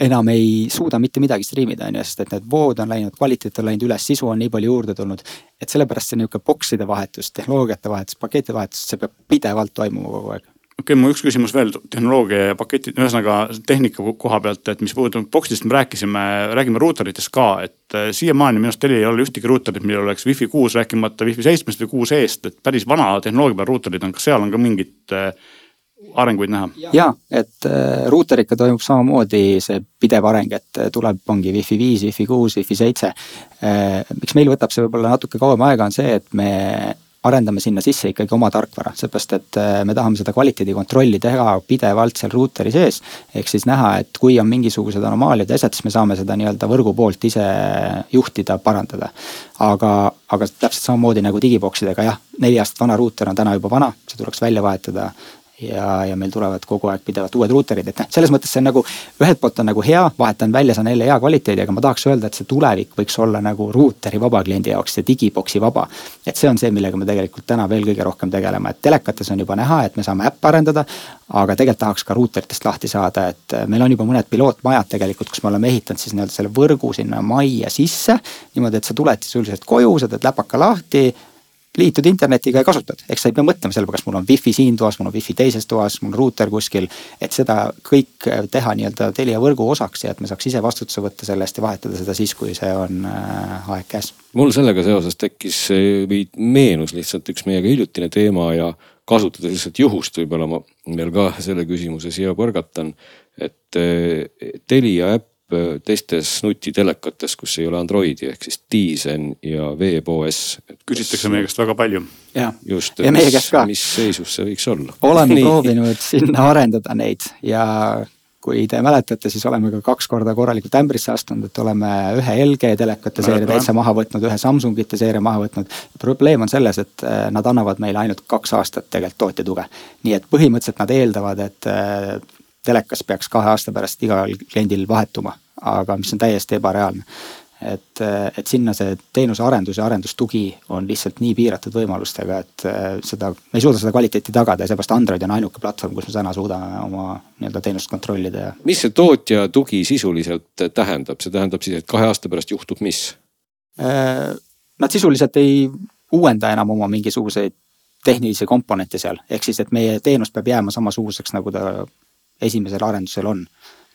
enam ei suuda mitte midagi striimida, on ju, sest et need vood on läinud, kvaliteet on läinud üles, sisu on nii palju juurde tulnud. et sellepärast see nihuke bokside vahetus, tehnoloogiate vahetus, pakettide vahetus, see peab pidevalt toimuma kogu aeg okei okay,, mul üks küsimus veel tehnoloogia ja paketi, ühesõnaga tehnika koha pealt, et mis puudutab boksidest me rääkisime, räägime ruuteritest ka, et äh, siiamaani minu arust teil ei ole ühtegi ruuterit, millel oleks wifi kuus, rääkimata wifi seitsmest või kuus eest, et päris vana tehnoloogia peal ruuterid on, kas seal on ka mingit äh, arenguid näha? ja, et äh, ruuteriga toimub samamoodi see pidev areng, et tuleb, ongi wifi viis, wifi kuus, wifi seitse. miks meil võtab see võib-olla natuke kauem aega, on see, et me arendame sinna sisse ikkagi oma tarkvara, seepärast et äh, me tahame seda kvaliteedikontrolli teha pidevalt seal ruuteri sees. ehk siis näha, et kui on mingisugused anomaaliad ja asjad, siis me saame seda nii-öelda võrgu poolt ise juhtida, parandada. aga, aga täpselt samamoodi nagu digiboksidega jah, neli aastat vana ruuter on täna juba vana, see tuleks välja vahetada ja, ja meil tulevad kogu aeg pidevalt uued ruuterid, et noh, selles mõttes see on nagu ühelt poolt on nagu hea, vahetan välja, saan jälle hea kvaliteedi, aga ma tahaks öelda, et see tulevik võiks olla nagu ruuteri vaba kliendi jaoks ja digiboksi vaba. et see on see, millega me tegelikult täna veel kõige rohkem tegeleme, et telekates on juba näha, et me saame äppe arendada. aga tegelikult tahaks ka ruuteritest lahti saada, et meil on juba mõned pilootmajad tegelikult, kus me oleme ehitanud siis nii-öelda selle võrgu sinna majja sisse. niimoodi, et sa tuled sisuliselt koju, sa teed läpaka lahti liitud internetiga ja kasutad, eks sa ei pea mõtlema selle peale, kas mul on wifi siin toas, mul on wifi teises toas, mul ruuter kuskil. et seda kõik teha nii-öelda Telia võrgu osaks ja et me saaks ise vastutuse võtta selle eest ja vahetada seda siis, kui see on äh, aeg käes. mul sellega seoses tekkis või meenus lihtsalt üks meiega hiljutine teema ja kasutades lihtsalt juhust võib-olla ma veel ka selle küsimuse siia põrgatan. et äh, Telia äpp Äh, teistes nutitelekates, kus ei ole Androidi ehk siis Tizen ja Veeb.os. küsitakse meie käest väga palju. just, ja meie käest ka. mis seisus see võiks olla? oleme Nii. proovinud sinna arendada neid ja kui te mäletate, siis oleme ka kaks korda korralikult ämbrisse astunud, et oleme ühe LG telekate seeria täitsa maha võtnud, ühe Samsungite seeria maha võtnud. probleem on selles, et äh, nad annavad meile ainult kaks aastat tegelikult tootjatuge. nii et põhimõtteliselt nad eeldavad, et äh, telekas peaks kahe aasta pärast igal kliendil vahetuma, aga mis on täiesti ebareaalne et, et sinna see teenuse arendus ja arendustugi on lihtsalt nii piiratud võimalustega, et äh, seda, me ei suuda seda kvaliteeti tagada ja seepärast Android on ainuke platvorm, kus me täna suudame oma nii-öelda teenust kontrollida ja. mis see tootja tugi sisuliselt tähendab, see tähendab siis, et kahe aasta pärast juhtub mis? Äh, nad sisuliselt ei uuenda enam oma mingisuguseid tehnilisi komponente seal, ehk siis, et meie teenus peab jääma samasuguseks, nagu ta esimesel arendusel on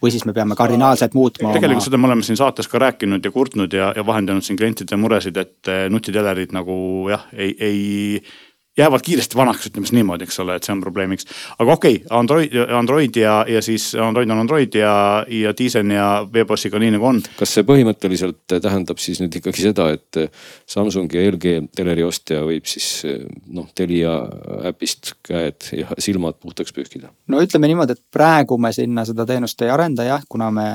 või siis me peame kardinaalselt muutma. tegelikult oma... seda me oleme siin saates ka rääkinud ja kurtnud ja, ja vahendanud siin klientide muresid, et eh, nutitelerid nagu jah, ei, ei jäävad kiiresti vanaks, ütleme siis niimoodi, eks ole, et see on probleemiks. aga okei okay,, Android, Android ja, ja siis Android on Android ja, ja Tizen ja Webossiga nii nagu on. kas see põhimõtteliselt tähendab siis nüüd ikkagi seda, et Samsung ja LG teleri ostja võib siis noh, Telia äpist käed ja silmad puhtaks pühkida? no ütleme niimoodi, et praegu me sinna seda teenust ei arenda jah, kuna me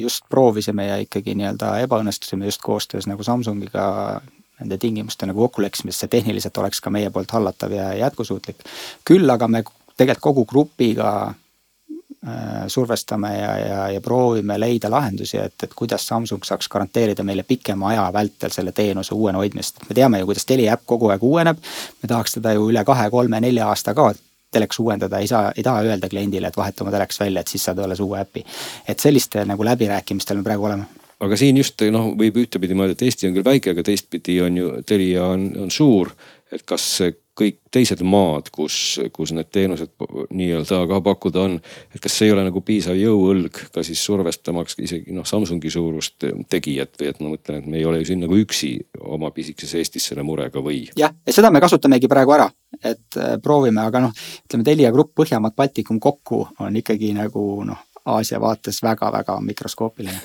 just proovisime ja ikkagi nii-öelda ebaõnnestusime just koostöös nagu Samsungiga nende tingimustena nagu kokku läksime, sest see tehniliselt oleks ka meie poolt hallatav ja jätkusuutlik. küll aga me tegelikult kogu grupiga äh, survestame ja, ja, ja proovime leida lahendusi, et, et kuidas Samsung saaks garanteerida meile pikema aja vältel selle teenuse uuena hoidmist. me teame ju, kuidas Telia äpp kogu aeg uueneb. me tahaks teda ju üle kahe, kolme, nelja aasta ka teleks uuendada, ei saa, ei taha öelda kliendile, et vaheta oma teleks välja, et siis saad alles uue äpi. et selliste nagu läbirääkimistel me praegu oleme aga siin just noh, võib ühtepidi mõelda, et Eesti on küll väike, aga teistpidi on ju Telia on, on suur. et kas kõik teised maad, kus, kus need teenused nii-öelda ka pakkuda on, et kas see ei ole nagu piisav jõuõlg ka siis survestamaks isegi noh, Samsungi suurust tegijat või et ma mõtlen, et me ei ole ju siin nagu üksi oma pisikeses Eestis selle murega või? jah, ja seda me kasutamegi praegu ära, et äh, proovime, aga noh, ütleme Telia Grupp Põhjamaad, Baltikum kokku on ikkagi nagu noh Aasia vaates väga-väga mikroskoopiline.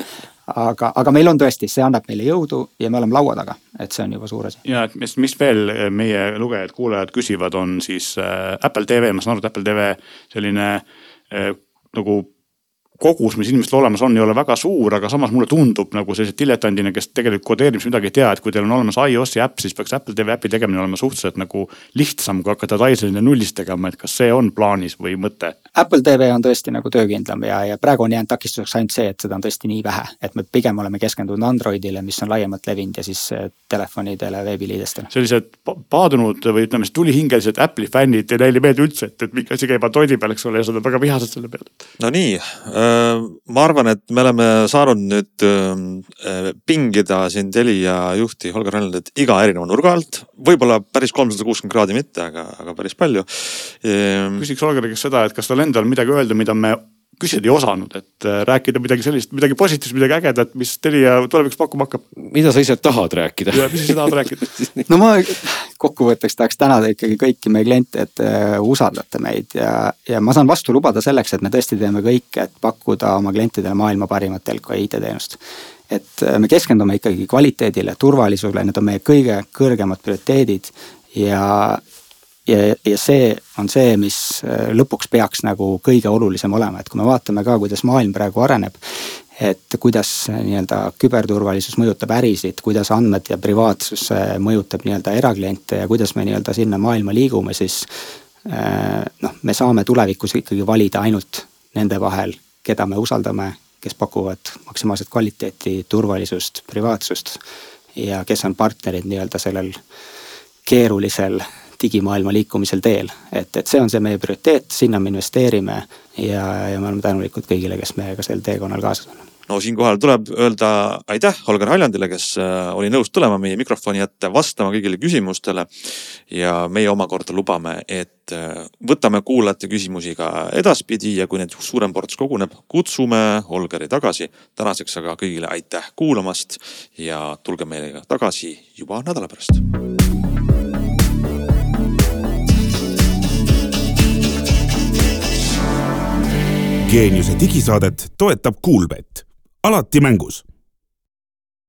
aga, aga meil on tõesti, see annab meile jõudu ja me oleme laua taga, et see on juba suur asi. ja et mis, mis veel meie lugejad-kuulajad küsivad, on siis äh, Apple TV, ma saan aru, et Apple TV selline äh, nagu kogus, mis inimestel olemas on, ei ole väga suur, aga samas mulle tundub nagu sellise diletandina, kes tegelikult kodeerimis midagi ei tea, et kui teil on olemas iOS-i äpp, siis peaks Apple TV äpi tegemine olema suhteliselt nagu lihtsam, kui hakata Dysonis nullist tegema, et kas see on plaanis või mõte? Apple TV on tõesti nagu töökindlam ja, ja praegu on jäänud takistuseks ainult see, et seda on tõesti nii vähe, et me pigem oleme keskendunud Androidile, mis on laiemalt levinud ja siis äh, telefonidele, veebiliidestele. sellised paadunud või ütleme siis tulihingelised Apple'i fännid, neile ei meeldi üldse, et, et mingi asi käib Androidi peal, eks ole, ja nad on väga vihased selle peale. no nii Äh, ma arvan, et me oleme saanud nüüd äh, pingida siin Telia juhti Holger Rannaldit iga erineva nurga alt. võib-olla päris kolmsada kuuskümmend kraadi mitte, aga, aga päris palju. Ehm, küsiks Holgeri käest seda, et kas tal endal midagi öelda, mida me küsida ei osanud, et äh, rääkida midagi sellist, midagi positiivset, midagi ägedat, mis Telia tulevikus pakkuma hakkab. mida sa ise tahad rääkida? mis sa ise tahad rääkida <laughs> no ma kokkuvõtteks tahaks tänada ikkagi kõiki meie kliente, et äh, usaldate meid ja, ja ma saan vastu lubada selleks, et me tõesti teeme kõike, et pakkuda oma klientidele maailma parimat telko ja IT-teenust et äh, me keskendume ikkagi kvaliteedile, turvalisusele, need on meie kõige kõrgemad prioriteedid ja, ja, ja see on see, mis äh, lõpuks peaks nagu kõige olulisem olema, et kui me vaatame ka, kuidas maailm praegu areneb, et kuidas nii-öelda küberturvalisus mõjutab ärisid, kuidas andmed ja privaatsus mõjutab nii-öelda erakliente ja kuidas me nii-öelda sinna maailma liigume, siis äh, noh, me saame tulevikus ikkagi valida ainult nende vahel, keda me usaldame, kes pakuvad maksimaalset kvaliteeti, turvalisust, privaatsust ja kes on partnerid nii-öelda sellel keerulisel digimaailma liikumisel teel. et, et see on see meie prioriteet, sinna me investeerime ja, ja me oleme tänulikud kõigile, kes meiega sel teekonnal kaasas on no siinkohal tuleb öelda aitäh Holger Haljandile, kes äh, oli nõus tulema meie mikrofoni ette, vastama kõigile küsimustele. ja meie omakorda lubame, et äh, võtame kuulajate küsimusi ka edaspidi ja kui neid suurem ports koguneb, kutsume Holgeri tagasi. tänaseks aga kõigile aitäh kuulamast ja tulge meiega tagasi juba nädala pärast geeniuse digisaadet toetab Kuulbett, alati mängus